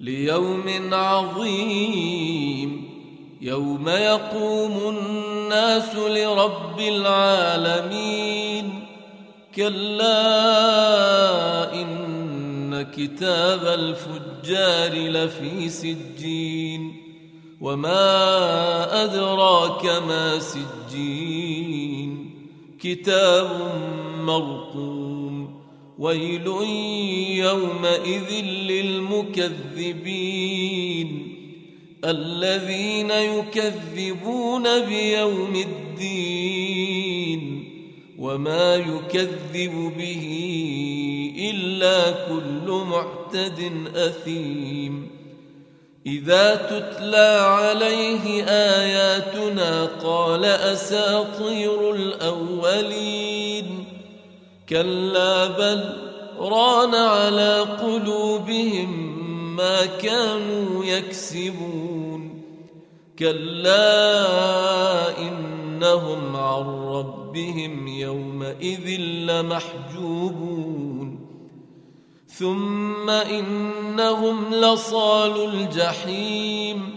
ليوم عظيم يوم يقوم الناس لرب العالمين كلا إن كتاب الفجار لفي سجين وما أدراك ما سجين كتاب مرقوم ويل يومئذ للمكذبين الذين يكذبون بيوم الدين وما يكذب به إلا كل معتد أثيم إذا تتلى عليه آياتنا قال أساطير الأولين كلا بل ران على قلوبهم ما كانوا يكسبون كلا إنهم عن ربهم يومئذ لمحجوبون ثم إنهم لصال الجحيم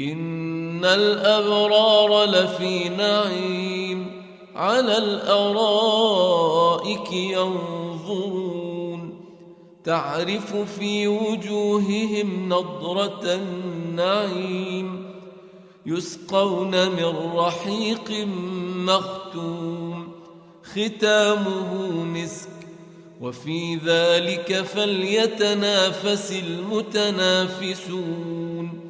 إن الأبرار لفي نعيم على الأرائك ينظرون. تعرف في وجوههم نضرة النعيم يسقون من رحيق مختوم. ختامه مسك وفي ذلك فليتنافس المتنافسون.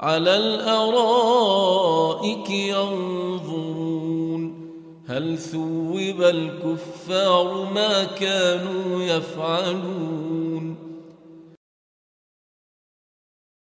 على الأرائك ينظرون. هل ثوب الكفار ما كانوا يفعلون؟